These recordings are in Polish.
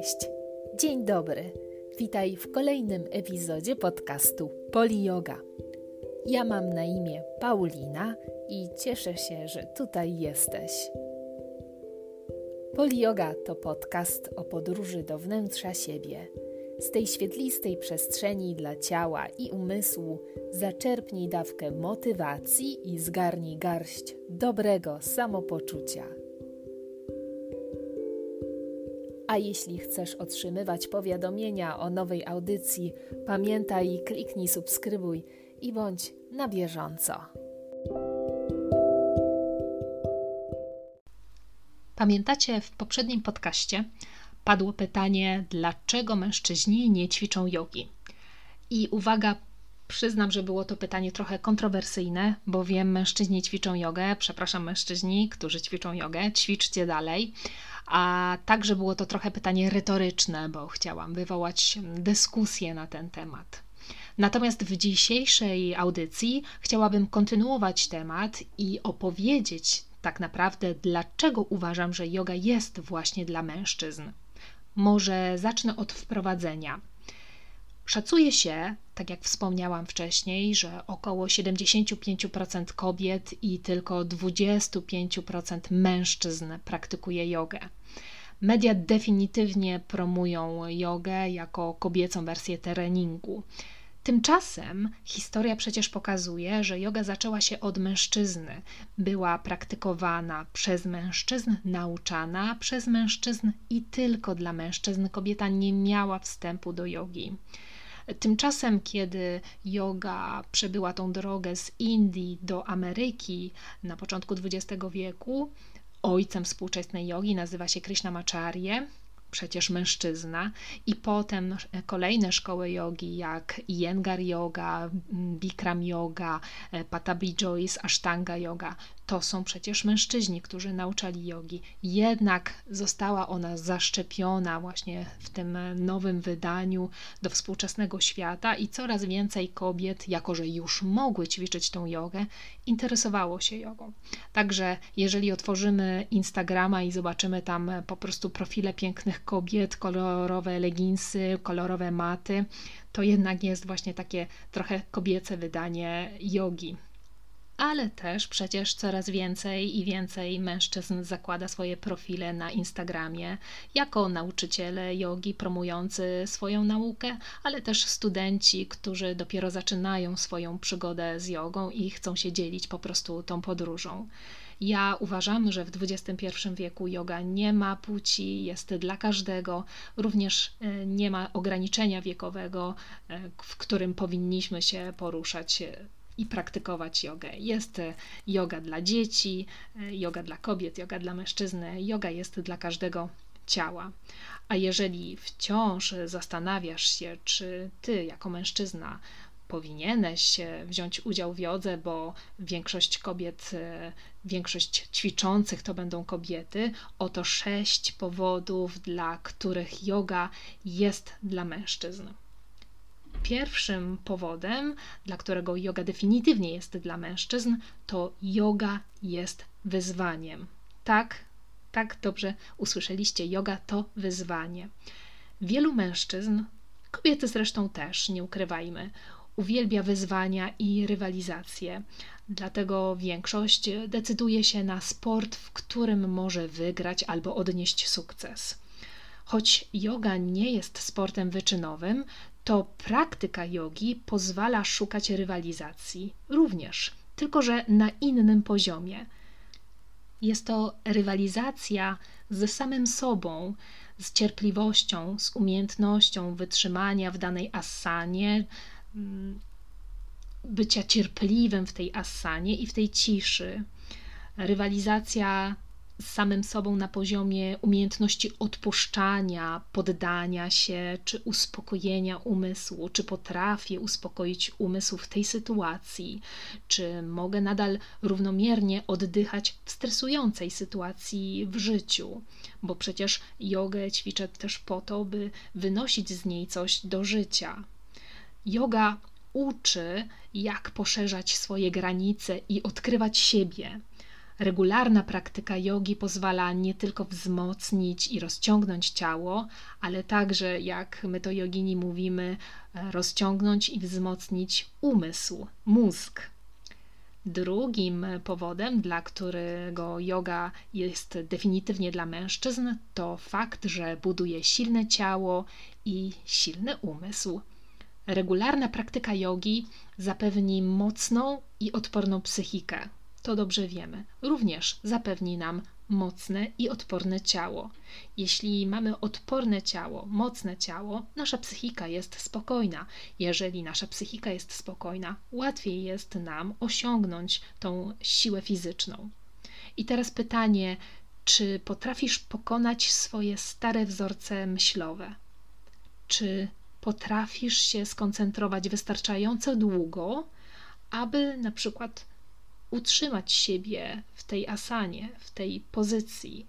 Cześć, dzień dobry. Witaj w kolejnym epizodzie podcastu Poli Yoga. Ja mam na imię Paulina i cieszę się, że tutaj jesteś. Poli Yoga to podcast o podróży do wnętrza siebie. Z tej świetlistej przestrzeni dla ciała i umysłu zaczerpnij dawkę motywacji i zgarnij garść dobrego samopoczucia. A jeśli chcesz otrzymywać powiadomienia o nowej audycji, pamiętaj kliknij subskrybuj i bądź na bieżąco. Pamiętacie, w poprzednim podcaście padło pytanie, dlaczego mężczyźni nie ćwiczą jogi? I uwaga, przyznam, że było to pytanie trochę kontrowersyjne, bo wiem, mężczyźni ćwiczą jogę. Przepraszam, mężczyźni, którzy ćwiczą jogę, ćwiczcie dalej a także było to trochę pytanie retoryczne, bo chciałam wywołać dyskusję na ten temat. Natomiast w dzisiejszej audycji chciałabym kontynuować temat i opowiedzieć tak naprawdę, dlaczego uważam, że yoga jest właśnie dla mężczyzn. Może zacznę od wprowadzenia. Szacuje się, tak jak wspomniałam wcześniej, że około 75% kobiet i tylko 25% mężczyzn praktykuje jogę. Media definitywnie promują jogę jako kobiecą wersję treningu. Tymczasem historia przecież pokazuje, że yoga zaczęła się od mężczyzny. Była praktykowana przez mężczyzn, nauczana przez mężczyzn i tylko dla mężczyzn. Kobieta nie miała wstępu do jogi. Tymczasem, kiedy yoga przebyła tą drogę z Indii do Ameryki na początku XX wieku, ojcem współczesnej jogi nazywa się Krishnamacharya, przecież mężczyzna, i potem kolejne szkoły jogi jak Iyengar Yoga, Bikram Yoga, Patabi Joyce, Ashtanga Yoga to są przecież mężczyźni, którzy nauczali jogi. Jednak została ona zaszczepiona właśnie w tym nowym wydaniu do współczesnego świata i coraz więcej kobiet, jako że już mogły ćwiczyć tą jogę, interesowało się jogą. Także jeżeli otworzymy Instagrama i zobaczymy tam po prostu profile pięknych kobiet, kolorowe leginsy, kolorowe maty, to jednak jest właśnie takie trochę kobiece wydanie jogi ale też przecież coraz więcej i więcej mężczyzn zakłada swoje profile na Instagramie jako nauczyciele jogi promujący swoją naukę, ale też studenci, którzy dopiero zaczynają swoją przygodę z jogą i chcą się dzielić po prostu tą podróżą. Ja uważam, że w XXI wieku yoga nie ma płci, jest dla każdego, również e, nie ma ograniczenia wiekowego, e, w którym powinniśmy się poruszać i praktykować jogę. Jest e, yoga dla dzieci, e, yoga dla kobiet, yoga dla mężczyzny, yoga jest dla każdego ciała. A jeżeli wciąż zastanawiasz się, czy ty jako mężczyzna powinieneś wziąć udział w jodze, bo większość kobiet, e, większość ćwiczących to będą kobiety, oto sześć powodów, dla których yoga jest dla mężczyzn. Pierwszym powodem, dla którego yoga definitywnie jest dla mężczyzn, to yoga jest wyzwaniem. Tak, tak dobrze usłyszeliście, yoga to wyzwanie. Wielu mężczyzn, kobiety zresztą też, nie ukrywajmy, uwielbia wyzwania i rywalizację. Dlatego większość decyduje się na sport, w którym może wygrać albo odnieść sukces. Choć yoga nie jest sportem wyczynowym, to praktyka jogi pozwala szukać rywalizacji również, tylko że na innym poziomie. Jest to rywalizacja ze samym sobą, z cierpliwością, z umiejętnością wytrzymania w danej asanie, mm, bycia cierpliwym w tej asanie i w tej ciszy. Rywalizacja z samym sobą na poziomie umiejętności odpuszczania, poddania się, czy uspokojenia umysłu, czy potrafię uspokoić umysł w tej sytuacji, czy mogę nadal równomiernie oddychać w stresującej sytuacji w życiu, bo przecież jogę ćwiczę też po to, by wynosić z niej coś do życia. Yoga uczy, jak poszerzać swoje granice i odkrywać siebie Regularna praktyka jogi pozwala nie tylko wzmocnić i rozciągnąć ciało, ale także, jak my to jogini mówimy, rozciągnąć i wzmocnić umysł, mózg. Drugim powodem, dla którego yoga jest definitywnie dla mężczyzn, to fakt, że buduje silne ciało i silny umysł. Regularna praktyka jogi zapewni mocną i odporną psychikę. To dobrze wiemy. Również zapewni nam mocne i odporne ciało. Jeśli mamy odporne ciało, mocne ciało, nasza psychika jest spokojna. Jeżeli nasza psychika jest spokojna, łatwiej jest nam osiągnąć tą siłę fizyczną. I teraz pytanie, czy potrafisz pokonać swoje stare wzorce myślowe? Czy potrafisz się skoncentrować wystarczająco długo, aby na przykład utrzymać siebie w tej asanie, w tej pozycji.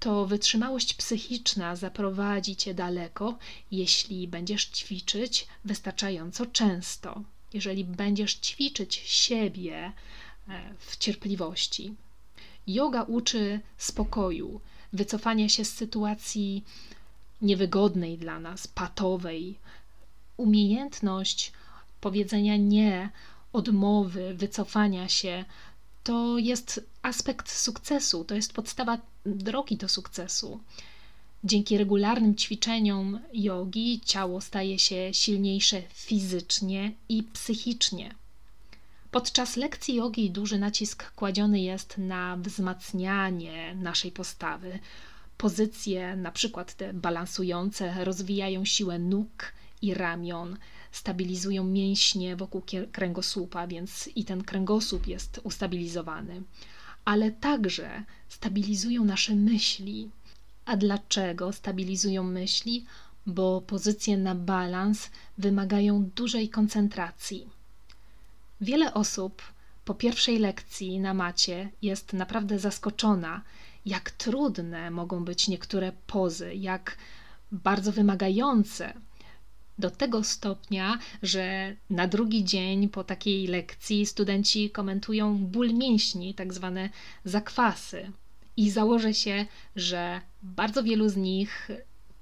To wytrzymałość psychiczna zaprowadzi cię daleko, jeśli będziesz ćwiczyć wystarczająco często, jeżeli będziesz ćwiczyć siebie e, w cierpliwości. Yoga uczy spokoju, wycofania się z sytuacji niewygodnej dla nas, patowej. Umiejętność powiedzenia nie odmowy, wycofania się, to jest aspekt sukcesu, to jest podstawa drogi do sukcesu. Dzięki regularnym ćwiczeniom jogi ciało staje się silniejsze fizycznie i psychicznie. Podczas lekcji jogi duży nacisk kładziony jest na wzmacnianie naszej postawy. Pozycje, na przykład te balansujące, rozwijają siłę nóg i ramion, stabilizują mięśnie wokół kręgosłupa, więc i ten kręgosłup jest ustabilizowany, ale także stabilizują nasze myśli. A dlaczego stabilizują myśli? Bo pozycje na balans wymagają dużej koncentracji. Wiele osób po pierwszej lekcji na macie jest naprawdę zaskoczona, jak trudne mogą być niektóre pozy, jak bardzo wymagające do tego stopnia, że na drugi dzień po takiej lekcji studenci komentują ból mięśni, tak zwane zakwasy. I założę się, że bardzo wielu z nich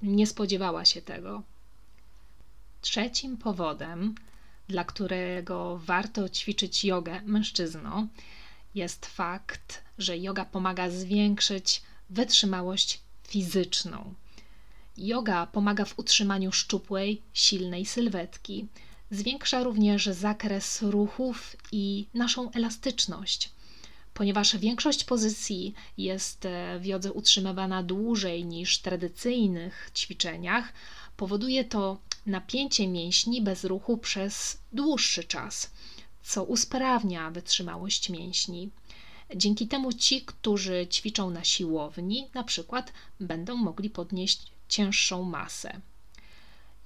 nie spodziewała się tego. Trzecim powodem, dla którego warto ćwiczyć jogę mężczyzną, jest fakt, że yoga pomaga zwiększyć wytrzymałość fizyczną. Yoga pomaga w utrzymaniu szczupłej, silnej sylwetki. Zwiększa również zakres ruchów i naszą elastyczność. Ponieważ większość pozycji jest e, w jodze utrzymywana dłużej niż w tradycyjnych ćwiczeniach, powoduje to napięcie mięśni bez ruchu przez dłuższy czas, co usprawnia wytrzymałość mięśni. Dzięki temu ci, którzy ćwiczą na siłowni, na przykład, będą mogli podnieść cięższą masę.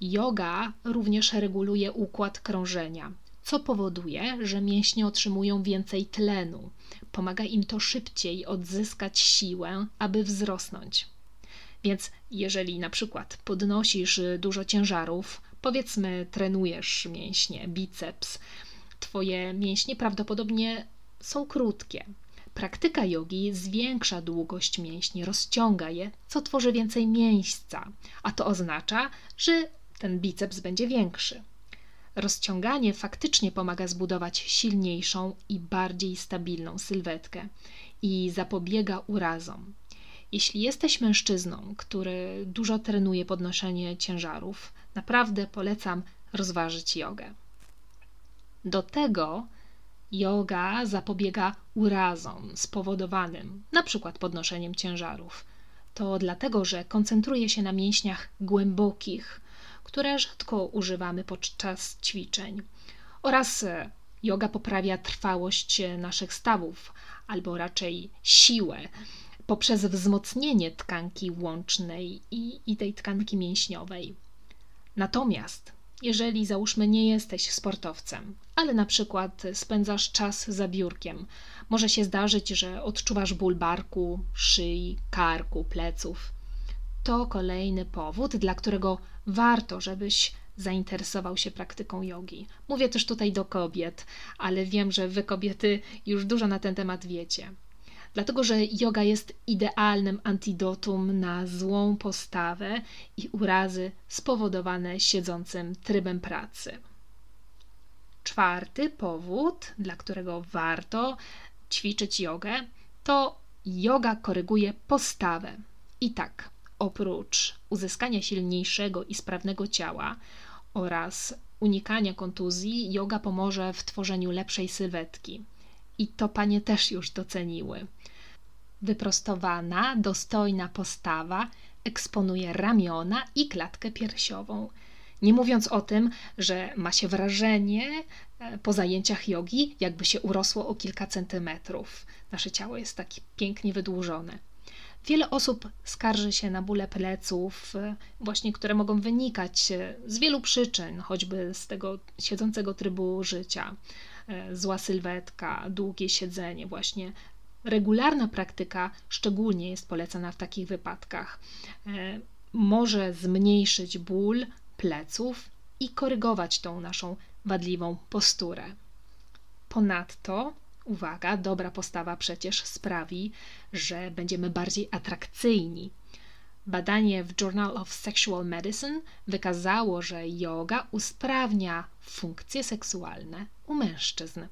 Yoga również reguluje układ krążenia, co powoduje, że mięśnie otrzymują więcej tlenu. Pomaga im to szybciej odzyskać siłę, aby wzrosnąć. Więc jeżeli na przykład podnosisz dużo ciężarów, powiedzmy trenujesz mięśnie, biceps, twoje mięśnie prawdopodobnie są krótkie, Praktyka jogi zwiększa długość mięśni, rozciąga je, co tworzy więcej miejsca, a to oznacza, że ten biceps będzie większy. Rozciąganie faktycznie pomaga zbudować silniejszą i bardziej stabilną sylwetkę i zapobiega urazom. Jeśli jesteś mężczyzną, który dużo trenuje podnoszenie ciężarów, naprawdę polecam rozważyć jogę. Do tego Yoga zapobiega urazom spowodowanym np. podnoszeniem ciężarów. To dlatego, że koncentruje się na mięśniach głębokich, które rzadko używamy podczas ćwiczeń. Oraz e, yoga poprawia trwałość naszych stawów, albo raczej siłę, poprzez wzmocnienie tkanki łącznej i, i tej tkanki mięśniowej. Natomiast jeżeli załóżmy nie jesteś sportowcem, ale na przykład spędzasz czas za biurkiem, może się zdarzyć, że odczuwasz ból barku, szyi, karku, pleców. To kolejny powód, dla którego warto, żebyś zainteresował się praktyką jogi. Mówię też tutaj do kobiet, ale wiem, że wy kobiety już dużo na ten temat wiecie. Dlatego, że yoga jest idealnym antidotum na złą postawę i urazy spowodowane siedzącym trybem pracy. Czwarty powód, dla którego warto ćwiczyć jogę, to yoga koryguje postawę. I tak, oprócz uzyskania silniejszego i sprawnego ciała oraz unikania kontuzji, yoga pomoże w tworzeniu lepszej sylwetki. I to panie też już doceniły. Wyprostowana, dostojna postawa eksponuje ramiona i klatkę piersiową. Nie mówiąc o tym, że ma się wrażenie e, po zajęciach jogi, jakby się urosło o kilka centymetrów. Nasze ciało jest takie pięknie wydłużone. Wiele osób skarży się na bóle pleców, e, właśnie które mogą wynikać e, z wielu przyczyn, choćby z tego siedzącego trybu życia. Zła sylwetka, długie siedzenie, właśnie regularna praktyka szczególnie jest polecana w takich wypadkach. Może zmniejszyć ból, pleców i korygować tą naszą wadliwą posturę. Ponadto, uwaga, dobra postawa przecież sprawi, że będziemy bardziej atrakcyjni. Badanie w Journal of Sexual Medicine wykazało, że yoga usprawnia funkcje seksualne u mężczyzn.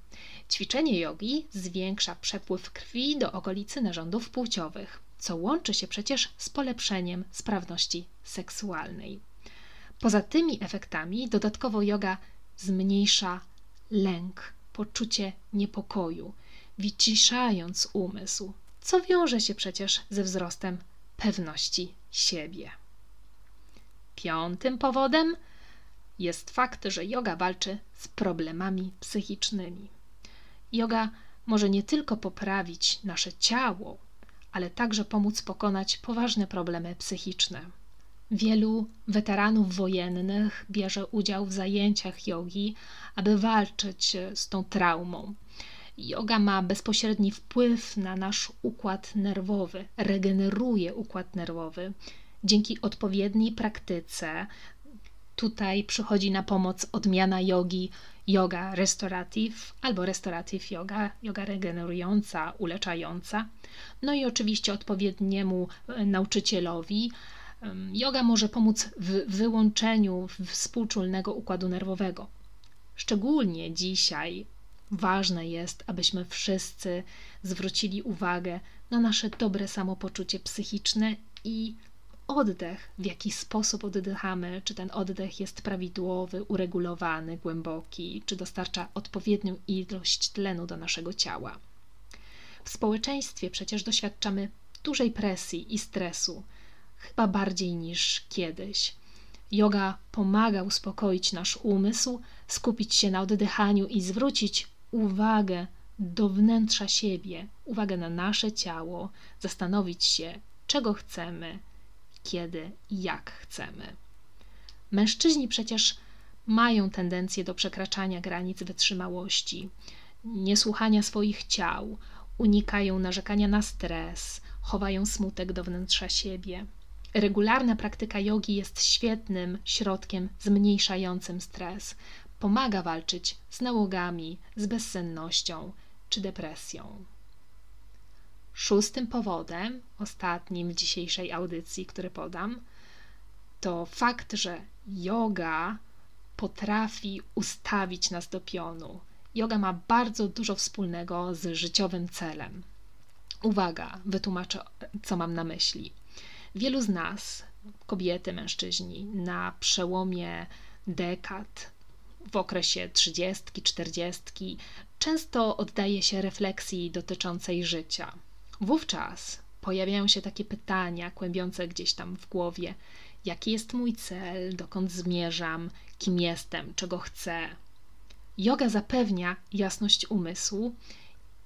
Ćwiczenie jogi zwiększa przepływ krwi do okolicy narządów płciowych, co łączy się przecież z polepszeniem sprawności seksualnej. Poza tymi efektami, dodatkowo yoga zmniejsza lęk, poczucie niepokoju, wyciszając umysł, co wiąże się przecież ze wzrostem pewności siebie. Piątym powodem jest fakt, że yoga walczy z problemami psychicznymi. Yoga może nie tylko poprawić nasze ciało, ale także pomóc pokonać poważne problemy psychiczne. Wielu weteranów wojennych bierze udział w zajęciach jogi, aby walczyć z tą traumą. Yoga ma bezpośredni wpływ na nasz układ nerwowy, regeneruje układ nerwowy. Dzięki odpowiedniej praktyce tutaj przychodzi na pomoc odmiana jogi, yoga restorative albo restorative yoga, yoga regenerująca, uleczająca. No i oczywiście odpowiedniemu e, nauczycielowi Yoga może pomóc w wyłączeniu współczulnego układu nerwowego. Szczególnie dzisiaj ważne jest, abyśmy wszyscy zwrócili uwagę na nasze dobre samopoczucie psychiczne i oddech, w jaki sposób oddychamy, czy ten oddech jest prawidłowy, uregulowany, głęboki, czy dostarcza odpowiednią ilość tlenu do naszego ciała. W społeczeństwie przecież doświadczamy dużej presji i stresu chyba bardziej niż kiedyś. Yoga pomaga uspokoić nasz umysł, skupić się na oddychaniu i zwrócić uwagę do wnętrza siebie, uwagę na nasze ciało, zastanowić się, czego chcemy, kiedy i jak chcemy. Mężczyźni przecież mają tendencję do przekraczania granic wytrzymałości, niesłuchania swoich ciał, unikają narzekania na stres, chowają smutek do wnętrza siebie. Regularna praktyka jogi jest świetnym środkiem zmniejszającym stres. Pomaga walczyć z nałogami, z bezsennością czy depresją. Szóstym powodem, ostatnim w dzisiejszej audycji, który podam, to fakt, że yoga potrafi ustawić nas do pionu. Yoga ma bardzo dużo wspólnego z życiowym celem. Uwaga, wytłumaczę, co mam na myśli. Wielu z nas, kobiety, mężczyźni, na przełomie dekad, w okresie trzydziestki, czterdziestki, często oddaje się refleksji dotyczącej życia. Wówczas pojawiają się takie pytania kłębiące gdzieś tam w głowie: jaki jest mój cel, dokąd zmierzam, kim jestem, czego chcę. Yoga zapewnia jasność umysłu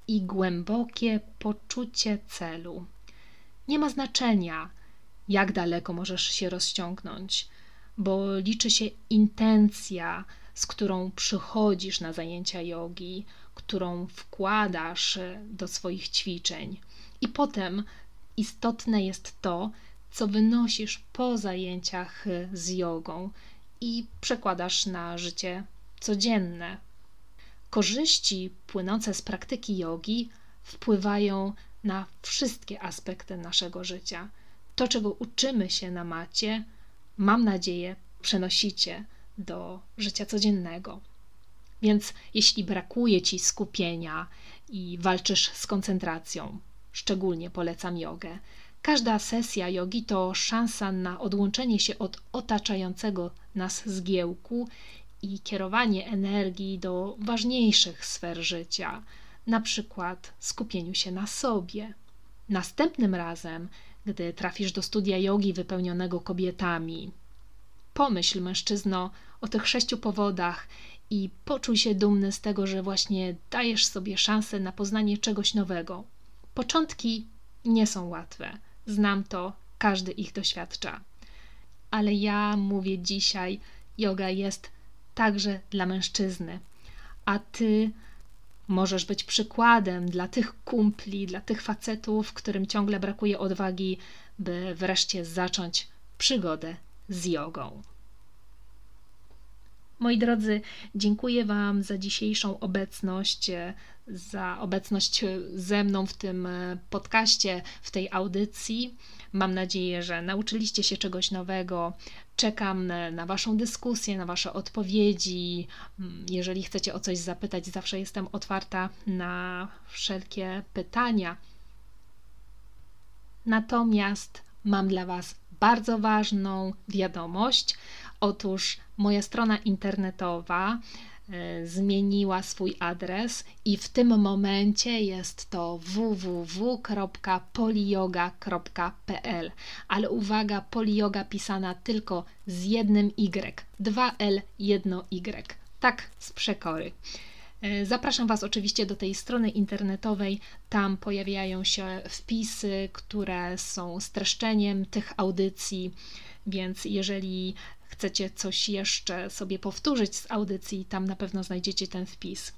i głębokie poczucie celu. Nie ma znaczenia, jak daleko możesz się rozciągnąć, bo liczy się intencja, z którą przychodzisz na zajęcia jogi, którą wkładasz do swoich ćwiczeń. I potem istotne jest to, co wynosisz po zajęciach z jogą, i przekładasz na życie codzienne. Korzyści płynące z praktyki jogi wpływają na wszystkie aspekty naszego życia. To, czego uczymy się na macie, mam nadzieję, przenosicie do życia codziennego. Więc jeśli brakuje ci skupienia i walczysz z koncentracją, szczególnie polecam jogę. Każda sesja jogi to szansa na odłączenie się od otaczającego nas zgiełku i kierowanie energii do ważniejszych sfer życia, na przykład skupieniu się na sobie. Następnym razem, gdy trafisz do studia jogi wypełnionego kobietami, pomyśl mężczyzno o tych sześciu powodach i poczuj się dumny z tego, że właśnie dajesz sobie szansę na poznanie czegoś nowego. Początki nie są łatwe. Znam to, każdy ich doświadcza. Ale ja mówię dzisiaj, yoga jest także dla mężczyzny. A ty możesz być przykładem dla tych kumpli, dla tych facetów, którym ciągle brakuje odwagi, by wreszcie zacząć przygodę z jogą. Moi drodzy, dziękuję Wam za dzisiejszą obecność, e, za obecność ze mną w tym e, podcaście, w tej audycji. Mam nadzieję, że nauczyliście się czegoś nowego. Czekam na Waszą dyskusję, na Wasze odpowiedzi. Mm, jeżeli chcecie o coś zapytać, zawsze jestem otwarta na wszelkie pytania. Natomiast mam dla Was bardzo ważną wiadomość. Otóż moja strona internetowa e, zmieniła swój adres i w tym momencie jest to www.poliyoga.pl. Ale uwaga, poliyoga pisana tylko z jednym y, 2l, 1y. Tak z przekory. E, zapraszam Was oczywiście do tej strony internetowej. Tam pojawiają się wpisy, które są streszczeniem tych audycji, więc jeżeli chcecie coś jeszcze sobie powtórzyć z audycji, tam na pewno znajdziecie ten wpis.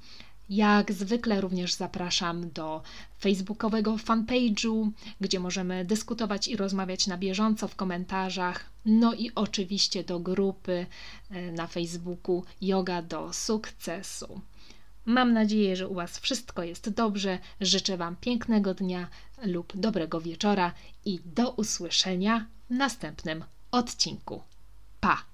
Jak zwykle również zapraszam do facebookowego fanpage'u, gdzie możemy dyskutować i rozmawiać na bieżąco w komentarzach. No i oczywiście do grupy e, na Facebooku Yoga do sukcesu. Mam nadzieję, że u Was wszystko jest dobrze. Życzę Wam pięknego dnia lub dobrego wieczora i do usłyszenia w następnym odcinku. Pa!